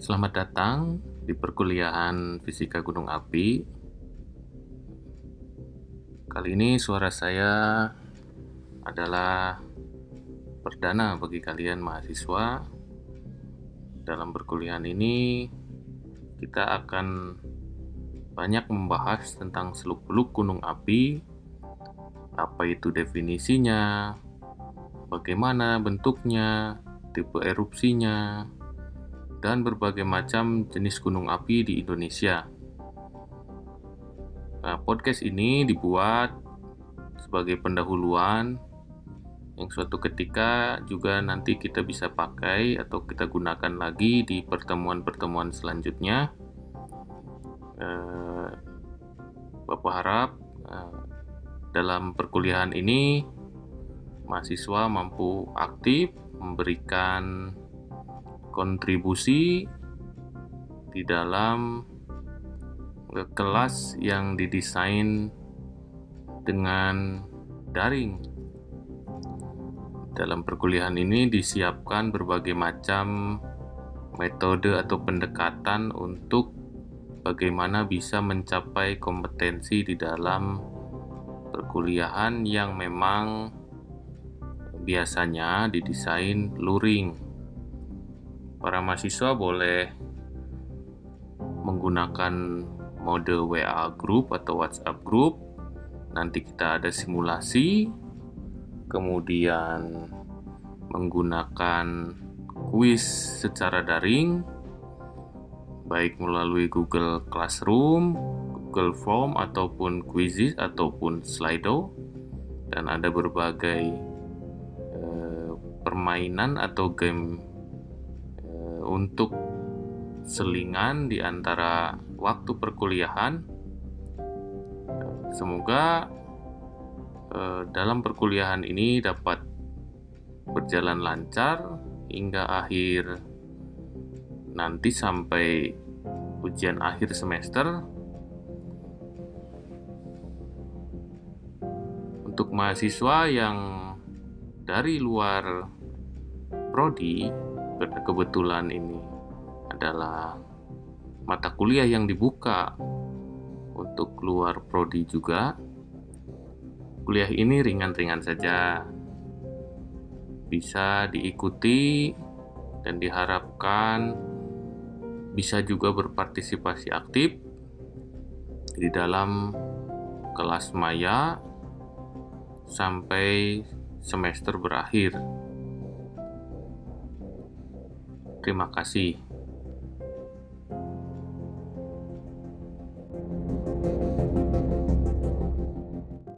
Selamat datang di perkuliahan Fisika Gunung Api. Kali ini suara saya adalah perdana bagi kalian mahasiswa. Dalam perkuliahan ini kita akan banyak membahas tentang seluk-beluk gunung api, apa itu definisinya, bagaimana bentuknya, tipe erupsinya, dan berbagai macam jenis gunung api di Indonesia. Nah, podcast ini dibuat sebagai pendahuluan yang suatu ketika juga nanti kita bisa pakai atau kita gunakan lagi di pertemuan-pertemuan selanjutnya. Eh, Bapak harap eh, dalam perkuliahan ini mahasiswa mampu aktif memberikan kontribusi di dalam kelas yang didesain dengan daring. Dalam perkuliahan ini disiapkan berbagai macam metode atau pendekatan untuk bagaimana bisa mencapai kompetensi di dalam perkuliahan yang memang biasanya didesain luring. Para mahasiswa boleh menggunakan mode WA group atau WhatsApp group. Nanti kita ada simulasi, kemudian menggunakan kuis secara daring, baik melalui Google Classroom, Google Form ataupun Quizzes ataupun Slido, dan ada berbagai permainan atau game untuk selingan di antara waktu perkuliahan. Semoga e, dalam perkuliahan ini dapat berjalan lancar hingga akhir nanti sampai ujian akhir semester. Untuk mahasiswa yang dari luar prodi kebetulan ini adalah mata kuliah yang dibuka untuk luar prodi juga kuliah ini ringan-ringan saja bisa diikuti dan diharapkan bisa juga berpartisipasi aktif di dalam kelas maya sampai semester berakhir. Terima kasih.